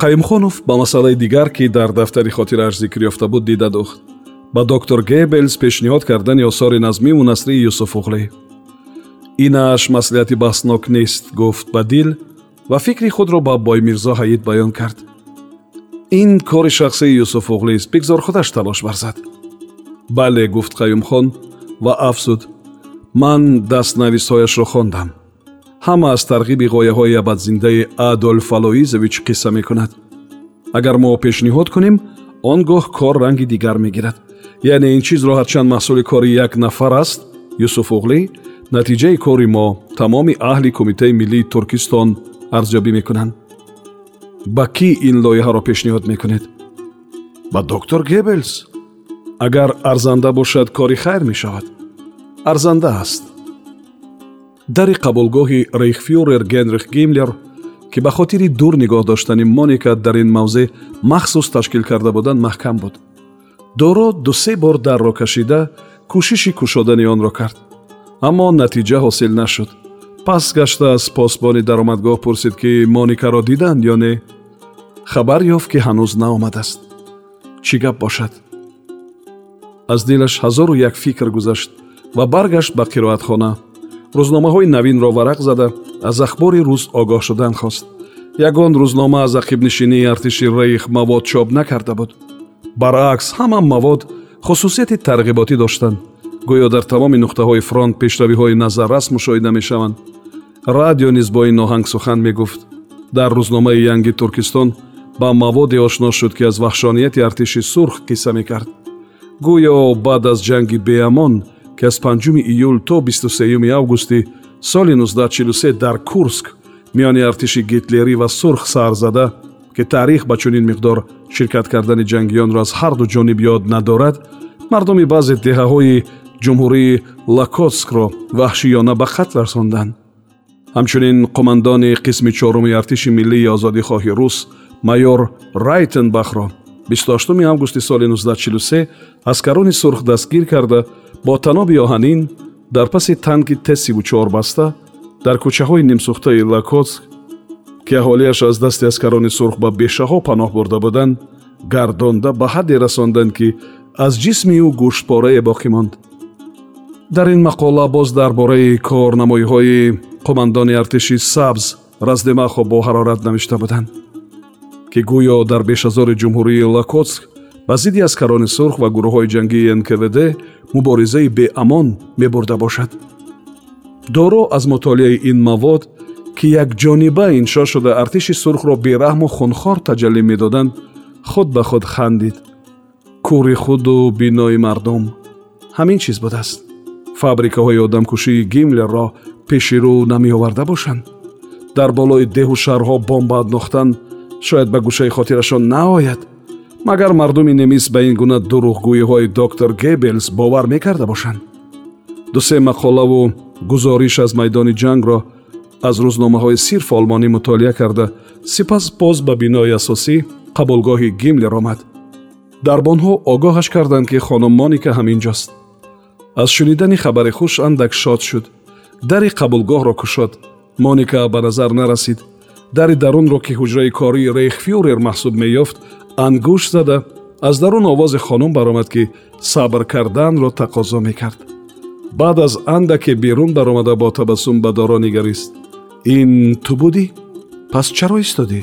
қаимхонов ба масъалаи дигар ки дар дафтари хотирааш зикр ёфта буд дида дохт. Ба доктор гебелс пешниҳод кардани осори назмиву насрии юсуфуғлӣ инааш маслиҳати баҳснок нест гуфт ба дил ва фикри худро ба боймирзо ҳаид баён кард. Ин кори шахсии юсуфуғлист бигзор худаш талош варзад бале гуфт қаюмхон ва афзуд ман дастнависҳояшро хондам ҳама аз тарғиби ғояҳои абадзиндаи адольф алоизович қисса мекунад. Агар мо пешниҳод кунем он гоҳ кор ранги дигар мегирад. Яъне ин чизро ҳарчанд маҳсули кори як нафар аст. Юсуф уғлӣ натиҷаи кори мо тамоми аҳли кумитаи миллии туркистон арзёбӣ мекунанд. Ба кӣ ин лоиҳаро пешниҳод мекунед? Ба доктор гебелс агар арзанда бошад кори хайр мешавад. Арзанда аст дари қабулгоҳи рейхфюрер генрих гимлер ки ба хотири дур нигоҳ доштани моника дар ин мавзеъ махсус ташкил карда буданд маҳкам буд. Доро дусе бор дарро кашида кӯшиши кушодани онро кард. Аммо натиҷа ҳосил нашуд. Пас гашта аз посбони даромадгоҳ пурсид ки моникаро диданд ё не хабар ёфт ки ҳанӯз наомадааст. Чӣ гап бошад? Аз дилаш ҳазору як фикр гузашт ва баргашт ба қироатхона рӯзномаҳои навинро варақ зада аз ахбори рӯз огоҳ шудан хост. Ягон рӯзнома аз ақибнишинии артиши рейх мавод чоп накарда буд. Баръакс ҳама мавод хусусияти тарғиботӣ доштанд. Гӯё дар тамоми нуқтаҳои фронт пешравиҳои назаррас мушоҳида мешаванд. Радио низ бо ин оҳанг сухан мегуфт. Дар рӯзномаи янги туркистон ба маводе ошно шуд ки аз ваҳшонияти артиши сурх қисса мекард. Гӯё баъд аз ҷанги беамон ки аз 5 июл то 23 августи соли 1943 дар курск миёни артиши гитлерӣ ва сурх сар зада ки таърих ба чунин миқдор ширкат кардани ҷангиёнро аз ҳарду ҷониб ёд надорад мардуми баъзе деҳаҳои ҷумҳурии лакотскро ваҳшиёна ба қатл расонданд. Ҳамчунин қумандони қисми чоруми артиши миллии озодихоҳи рус майёр райтенбахро 28 августи соли 1943 аскарони сурх дастгир карда бо таноби оҳанин дар паси танки т-34 баста дар кӯчаҳои нимсӯхтаи лакотск ки аҳолияш аз дасти аскарони сурх ба бешаҳо паноҳ бурда буданд гардонда ба ҳадде расонданд ки аз ҷисми ӯ гӯштпорае боқӣ монд. Дар ин мақола боз дар бораи корнамоиҳои қумандони артиши сабз раздемахо бо ҳарорат навишта буданд ки гӯё дар бешазори ҷумҳурии лакотск ба зидди аскарони сурх ва гурӯҳҳои ҷангии нквд муборизаи беамон мебурда бошад. Доро аз мутолиаи ин мавод ки якҷониба иншо шуда артиши сурхро бераҳму хунхор таҷаллӣ медоданд худ ба худ хандид. Кӯри худу бинои мардум ҳамин чиз будааст. Фабрикаҳои одамкушии гимлерро пеши рӯ намеоварда бошанд. Дар болои деҳу шаҳрҳо бомба аднохтан шояд ба гӯшаи хотирашон наояд. Магар мардуми немис ба ин гуна дурӯғгӯиҳои доктор гебелс бовар мекарда бошанд. Дусе мақолаву гузориш аз майдони ҷангро аз рӯзномаҳои сирф олмонӣ мутолиа карда сипас боз ба бинои асосӣ қабулгоҳи гимлер омад. Дарбонҳо огоҳаш карданд ки хонум моника ҳам инҷост аз шунидани хабари хуш андак шод шуд. Дари қабулгоҳро кушод. Моника ба назар нарасид дари дарунро ки ҳуҷраи кории рейхфюрер маҳсуб меёфт ангӯш зада аз дарун овози хонум баромад ки сабр карданро тақозо мекард. Баъд аз андаке берун баромада бо табассум ба доро нигарист ин ту будӣ? Пас чаро истодӣ?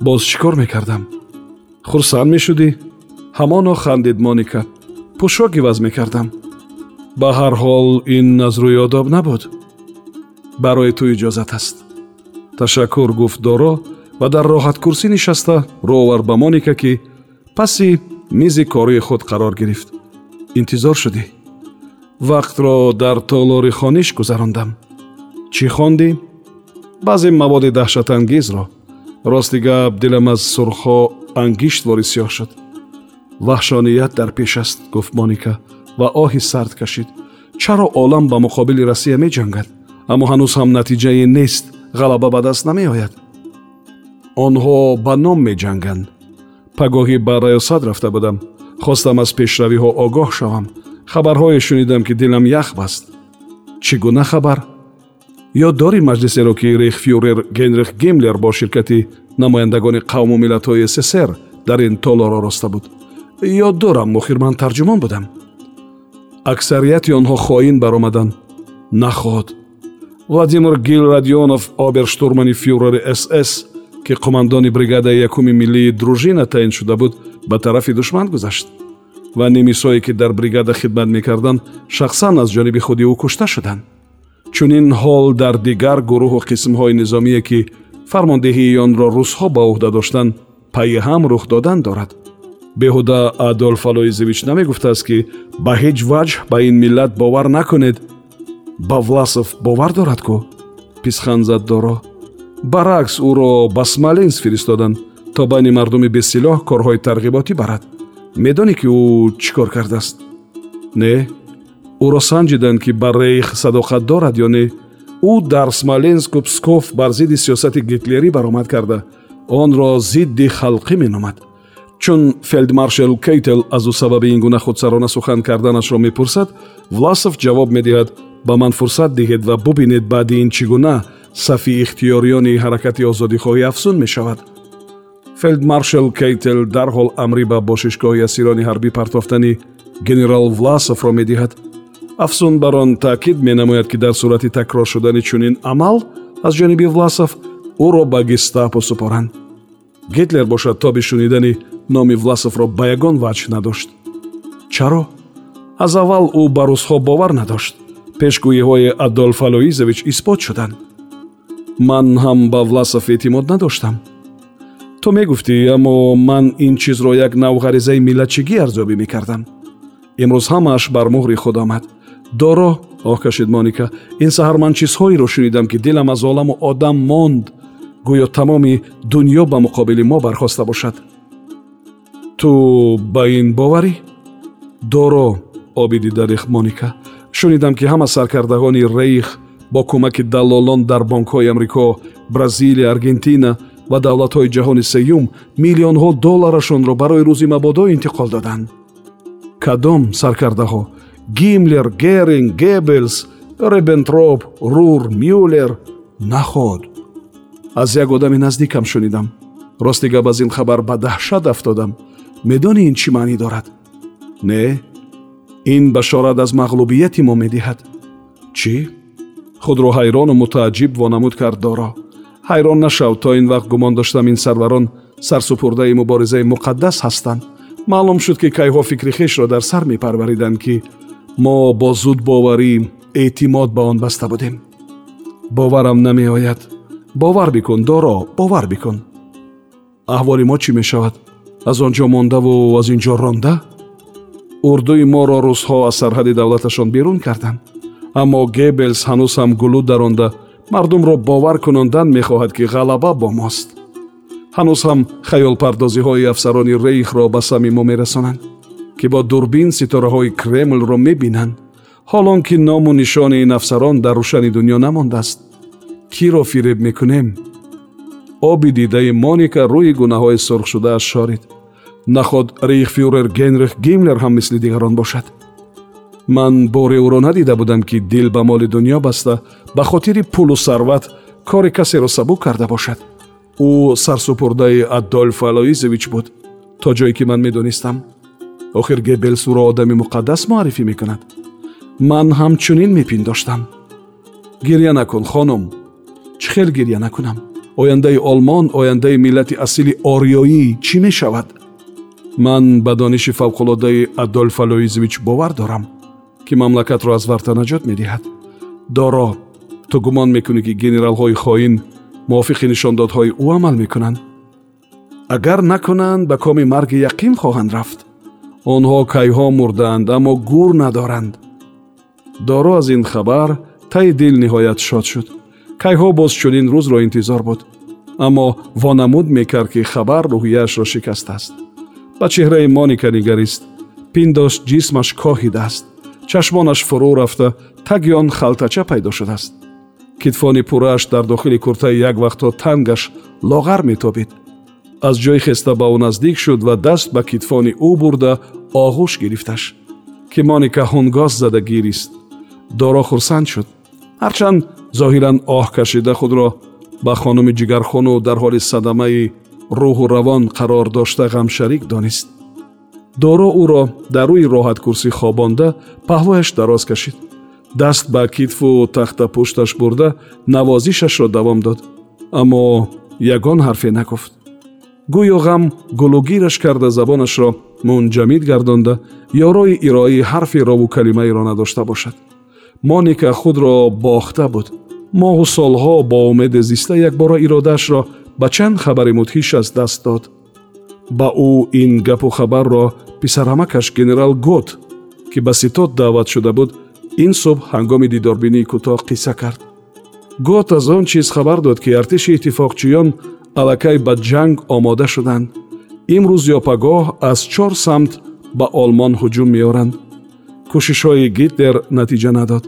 Боз чӣ кор мекардам. Хурсанд мешудӣ? Ҳамоно хандид моника. Пӯшок иваз мекардам. Ба ҳар ҳол ин аз рӯи одоб набуд. Барои ту иҷозат аст ташаккур гуфт доро ва дар роҳаткурсӣ нишаста роҳ овард ба моника ки паси мизи кории худ қарор гирифт. Интизор шудӣ. Вақтро дар толори хониш гузарондам. Чӣ хондӣ? Баъзе маводи даҳшатангезро. Рости гап дилам аз сурхҳо ангишт вори сиёҳ шуд. Ваҳшоният дар пеш аст гуфт моника ва оҳи сард кашид. Чаро олам ба муқобили россия меҷангад? Аммо ҳанӯз ҳам натиҷае нест ғалаба ба даст намеояд. Онҳо ба ном меҷанганд. Пагоҳӣ ба раёсат рафта будам. Хостам аз пешравиҳо огоҳ шавам. Хабарҳое шунидам ки дилам ях баст. Чӣ гуна хабар? Ё дорӣ маҷлисеро ки рейхфюрер генрих гимлер бо ширкати намояндагони қавму миллатҳои ссср дар ин толоро роста буд. Ё дорам охир ман тарҷумон будам. Аксарияти онҳо хоин баромаданд нахоҳд владимир гилрадионов оберштурмани фюрери сс ки қумандони бригадаи якуми миллии дружина таъин шуда буд ба тарафи душман гузашт. Ва немисое ки дар бригада хидмат мекарданд шахсан аз ҷониби худи ӯ кушта шуданд. Чунин ҳол дар дигар гурӯҳу қисмҳои низомие ки фармондеҳии онро русҳо ба уҳда доштанд пайи ҳам рух додан дорад. Беҳуда адолф алоизович намегуфтааст ки ба ҳеҷ ваҷҳ ба ин миллат бовар накунед ба власов бовар дорад ку? Писхан зад доро баръакс ӯро ба смоленс фиристоданд то байни мардуми бесилоҳ корҳои тарғиботӣ барад. Медонӣ ки ӯ чӣ кор кардааст? Не ӯро санҷиданд ки ба рейх садоқат дорад ё не ӯ дар смоленску псков бар зидди сиёсати гитлерӣ баромад карда. Онро зидди халқӣ меномад. Чун фелдмаршал кейтел аз ӯ сабаби ин гуна худсарона сухан карданашро мепурсад власов ҷавоб медиҳад ба ман фурсат диҳед ва бубинед баъди ин чӣ гуна сафи ихтиёриёни ҳаракати озодихоҳӣ афзун мешавад. Фелдмаршал кейтел дарҳол амрӣ ба бошишгоҳи асирони ҳарбӣ партофтани генерал власовро медиҳад. Афзун бар он таъкид менамояд ки дар сурати такрор шудани чунин амал аз ҷониби власов ӯро ба гестапо супоранд. Гитлер бошад тоби шунидани номи власовро ба ягон ваҷҳ надошт. Чаро? Аз аввал ӯ ба русҳо бовар надошт пешгӯиҳои адолф алоизович исбот шуданд. Ман ҳам ба власов эътимод надоштам. Ту мегуфтӣ аммо ман ин чизро як нав ғаризаи миллатчигӣ арзёбӣ мекардам. Имрӯз ҳамааш бар муҳри худ омад. Доро оҳ кашид моника ин саҳар ман чизҳоеро шунидам ки дилам аз оламу одам монд. Гӯё тамоми дуньё ба муқобили мо бархоста бошад ту ба ин боварӣ? Доро обиди дарих моника шунидам ки ҳама саркардаҳони рейх бо кӯмаки далолон дар бонкҳои амрико бразилия аргентина ва давлатҳои ҷаҳони сеюм миллионҳо долларашонро барои рӯзи мабодо интиқол доданд. Кадом саркардаҳо гимлер геринг гебелс ребентроп рур мюллер наход. Аз як одами наздикам шунидам. Рости гап аз ин хабар ба даҳшат афтодам. Медонӣ ин чӣ маънӣ дорад? Не ин башорат аз мағлубияти мо медиҳад. Чӣ? Худро ҳайрону мутааҷҷиб вонамуд кард доро. Ҳайрон нашав то ин вақт гумон доштам ин сарварон сарсупурдаи муборизаи муқаддас ҳастанд. Маълум шуд ки кайҳо фикри хешро дар сар мепарвариданд ки мо бо зудбоварӣ эътимод ба он баста будем. Боварам намеояд. Бовар бикун доро бовар бикун. Аҳволи мо чӣ мешавад? Аз он ҷо мондаву аз ин ҷо ронда урдуи моро русҳо аз сарҳади давлаташон берун карданд. Аммо гебелс ҳанӯз ҳам гулӯ даронда мардумро бовар кунондан мехоҳад ки ғалаба бо мост. Ҳанӯз ҳам хаёлпардозиҳои афсарони рейхро ба сами мо мерасонанд ки бо дурбин ситораҳои кремлро мебинанд. Ҳолон ки ному нишони ин афсарон дар рӯшани дуньё намондааст. Киро фиреб мекунем? Оби дидаи моника рӯи гунаҳои сурхшудааш шорид наход рейхфюрер генрих гимлер ҳам мисли дигарон бошад ман бори ӯро надида будам ки дил ба моли дуньё баста ба хотири пулу сарват кори касеро сабук карда бошад ӯ сарсупурдаи адольф алоизович буд то ҷое ки ман медонистам охир гебелс ӯро одами муқаддас муаррифӣ мекунад ман ҳамчунин мепиндоштам гирья накун хонум чӣ хел гирья накунам ояндаи олмон ояндаи миллати асили ориёӣ чӣ мешавад ман ба дониши фавқулодаи адольф алоизович бовар дорам ки мамлакатро аз варта наҷот медиҳад. Доро ту гумон мекунӣ ки генералҳои хоин мувофиқи нишондодҳои ӯ амал мекунанд. Агар накунанд ба коми марги яқин хоҳанд рафт. Онҳо кайҳо мурдаанд аммо гур надоранд. Доро аз ин хабар таи дил ниҳоят шод шуд. Кайҳо боз чунин рӯзро интизор буд. Аммо вонамуд мекард ки хабар рӯҳияашро шикастааст ба чеҳраи моника нигарист. Пиндошт ҷисмаш коҳидааст чашмонаш фурӯ рафта таги он халтача пайдо шудааст. Китфони пуррааш дар дохили куртаи як вақтҳо тангаш лоғар метобид. Аз ҷой хеста ба ӯ наздик шуд ва даст ба китфони ӯ бурда оғӯш гирифташ ки моника ҳунгос зада гирист. Доро хурсанд шуд. Ҳарчанд зоҳиран оҳ кашида худро ба хонуми ҷигархону дар ҳоли садамаи рӯҳу равон қарор дошта ғамшарик донист доро ӯро дар рӯи роҳаткурсӣ хобонда паҳлӯяш дароз кашид даст ба китфу тахтапушташ бурда навозишашро давом дод аммо ягон ҳарфе нагуфт гӯё ғам гулугираш карда забонашро мунҷамид гардонда ёрои ироаи ҳарфи рову калимаеро надошта бошад моника худро бохта буд моҳу солҳо бо умеде зиста якбора иродаашро ба чанд хабари мудҳиш аз даст дод. Ба ӯ ин гапу хабарро писарамакаш генерал гот ки ба ситод даъват шуда буд ин субҳ ҳангоми дидорбинии кӯтоҳ қисса кард. Гот аз он чиз хабар дод ки артиши иттифоқчиён аллакай ба ҷанг омода шуданд. Имрӯз ё пагоҳ аз чор самт ба олмон ҳуҷум меоранд. Кӯшишҳои гитлер натиҷа надод.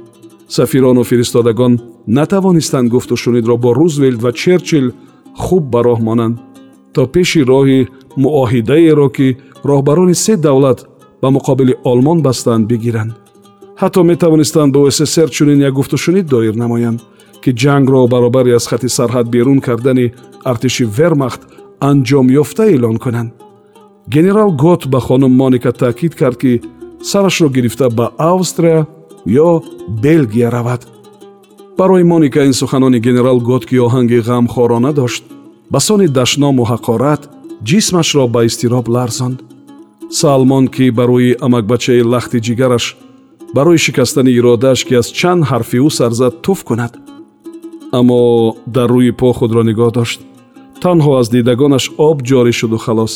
Сафирону фиристодагон натавонистанд гуфтушунидро бо рузвелт ва черчил хуб ба роҳ монанд. То пеши роҳи муоҳидаеро ки роҳбарони се давлат ба муқобили олмон бастанд бигиранд. Ҳатто метавонистанд ба ссср чунин як гуфтушунид доир намоянд ки ҷангро баробари аз хати сарҳад берун кардани артиши вермахт анҷомёфта эълон кунанд. Генерал гот ба хонум моника таъкид кард ки сарашро гирифта ба австрия ё белгия равад барои моника ин суханони генерал гот ки оҳанги ғамхорона дошт ба сони дашному ҳақорат ҷисмашро ба изтироб ларзонд. Салмон ки барои амакбачаи лахти ҷигараш барои шикастани иродааш ки аз чанд ҳарфи ӯ сарзад туф кунад. Аммо дар рӯи по худро нигоҳ дошт. Танҳо аз дидагонаш об ҷорӣ шуду халос.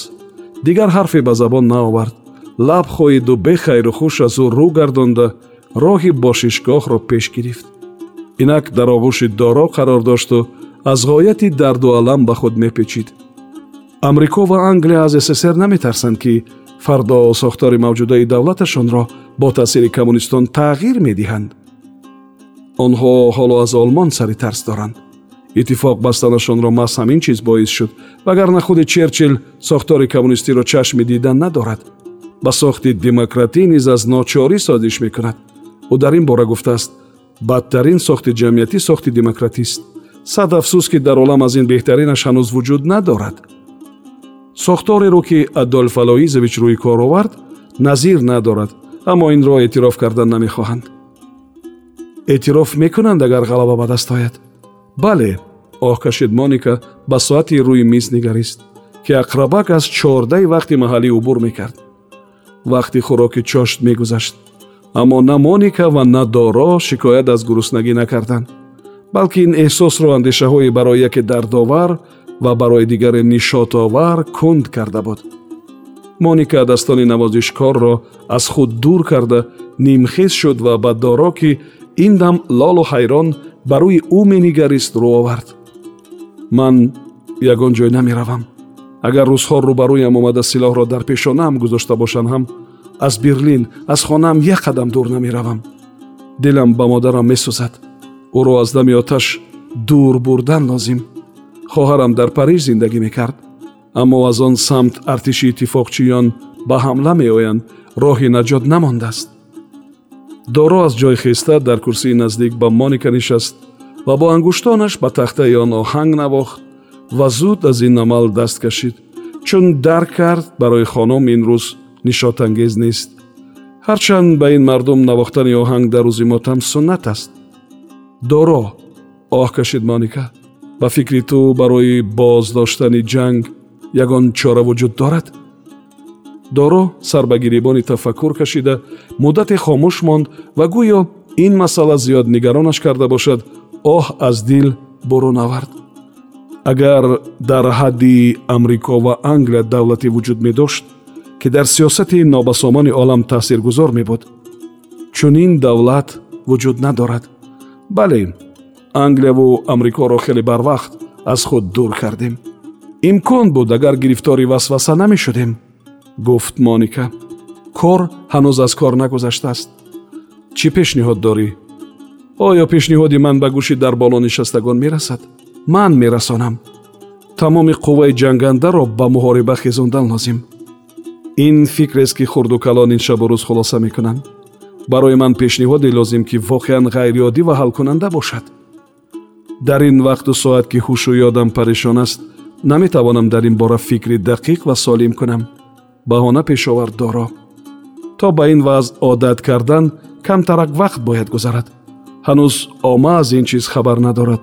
Дигар ҳарфе ба забон наовард. Лаб хоҳиду бехайру хуш аз ӯ рӯ гардонда роҳи бошишгоҳро пеш гирифт инак дар оғӯши доро қарор дошту аз ғояти дарду алам ба худ мепечид. Амрико ва англия аз ссср наметарсанд ки фардо сохтори мавҷудаи давлаташонро бо таъсири коммунистон тағйир медиҳанд. Онҳо ҳоло аз олмон сари тарс доранд. Иттифоқ бастанашонро маҳз ҳамин чиз боис шуд вагарна худи черчил сохтори коммунистиро чашми дидан надорад. Ба сохти демократӣ низ аз ночорӣ созиш мекунад. Ӯ дар ин бора гуфтааст бадтарин сохти ҷамъиятӣ сохти демократист. Сад афсӯс ки дар олам аз ин беҳтаринаш ҳанӯз вуҷуд надорад. Сохтореро ки адольф алоизович рӯи кор овард назир надорад аммо инро эътироф кардан намехоҳанд. Эътироф мекунанд агар ғалаба ба даст ояд. Бале оҳ кашид моника ба соати рӯи миз нигарист ки ақрабак аз чордаи вақти маҳаллӣ убур мекард. Вақти хӯроки чошт мегузашт аммо на моника ва на доро шикоят аз гуруснагӣ накарданд балки ин эҳсосро андешаҳои барои яке дардовар ва барои дигаре нишотовар кунд карда буд. Моника дастони навозишкорро аз худ дур карда нимхез шуд ва ба доро ки ин дам лолу ҳайрон ба рӯи ӯ менигарист рӯ овард. Ман ягон ҷой намеравам агар рӯзҳо рӯбарӯям омада силоҳро дар пешонаам гузошта бошанд ҳам аз берлин аз хонаам як қадам дур намеравам. Дилам ба модарам месӯзад. Ӯро аз дами оташ дур бурдан лозим хоҳарам дар париж зиндагӣ мекард. Аммо аз он самт артиши иттифоқчиён ба ҳамла меоянд роҳи наҷот намондааст. Доро аз ҷой хеста дар курсии наздик ба моника нишаст ва бо ангуштонаш ба тахтаи он оҳанг навохт ва зуд аз ин амал даст кашид. Чун дарк кард барои хонум ин рӯз нишотангез нест. Ҳарчанд ба ин мардум навохтани оҳанг дар рӯзи мотам суннат аст. Доро оҳ кашид моника ба фикри ту барои боздоштани ҷанг ягон чора вуҷуд дорад? Доро сар ба гиребони тафаккур кашида муддате хомӯш монд ва гӯё ин масъала зиёд нигаронаш карда бошад оҳ аз дил бурун авард агар дар ҳадди амрико ва англия давлате вуҷуд медошт ки дар сиёсати нобасомони олам таъсиргузор мебуд. Чунин давлат вуҷуд надорад. Бале англияву амрикоро хеле барвақт аз худ дур кардем. Имкон буд агар гирифтори васваса намешудем гуфт моника. Кор ҳанӯз аз кор нагузаштааст. Чӣ пешниҳод дорӣ оё пешниҳоди ман ба гӯши дар боло нишастагон мерасад? Ман мерасонам. Тамоми қувваи ҷангандаро ба муҳориба хезондан лозим ин фикрест ки хурду калон ин шабу рӯз хулоса мекунанд? Барои ман пешниҳоде лозим ки воқеан ғайриоддӣ ва ҳалкунанда бошад. Дар ин вақту соат ки ҳушу ёдам парешон аст наметавонам дар ин бора фикри дақиқ ва солим кунам. Баҳона пешовард доро. То ба ин вазъ одат кардан камтарак вақт бояд гузарад. Ҳанӯз омма аз ин чиз хабар надорад.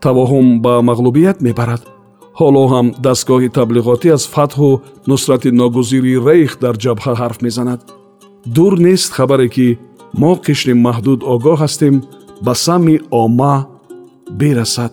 Тавоҳум ба мағлубият мебарад ҳоло ҳам дастгоҳи таблиғотӣ аз фатҳу нусрати ногузири рейх дар ҷабҳа ҳарф мезанад. Дур нест хабаре ки мо қишри маҳдуд огоҳ ҳастем ба самъи омма берасад